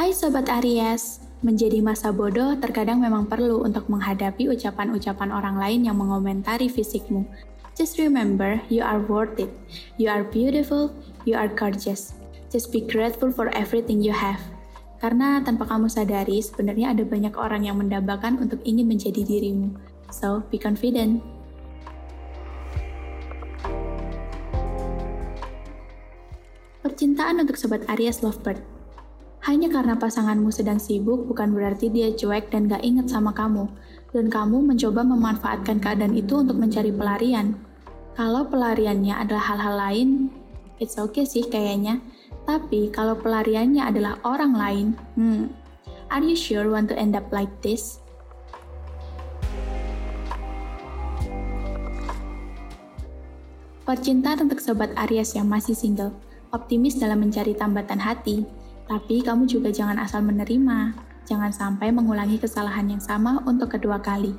Hai Sobat Aries, menjadi masa bodoh terkadang memang perlu untuk menghadapi ucapan-ucapan orang lain yang mengomentari fisikmu. Just remember, you are worth it. You are beautiful, you are gorgeous. Just be grateful for everything you have. Karena tanpa kamu sadari, sebenarnya ada banyak orang yang mendambakan untuk ingin menjadi dirimu. So, be confident. Percintaan untuk Sobat Aries Lovebird hanya karena pasanganmu sedang sibuk bukan berarti dia cuek dan gak inget sama kamu, dan kamu mencoba memanfaatkan keadaan itu untuk mencari pelarian. Kalau pelariannya adalah hal-hal lain, it's okay sih kayaknya. Tapi kalau pelariannya adalah orang lain, hmm, are you sure want to end up like this? Percintaan untuk sobat Aries yang masih single, optimis dalam mencari tambatan hati, tapi kamu juga jangan asal menerima. Jangan sampai mengulangi kesalahan yang sama untuk kedua kali.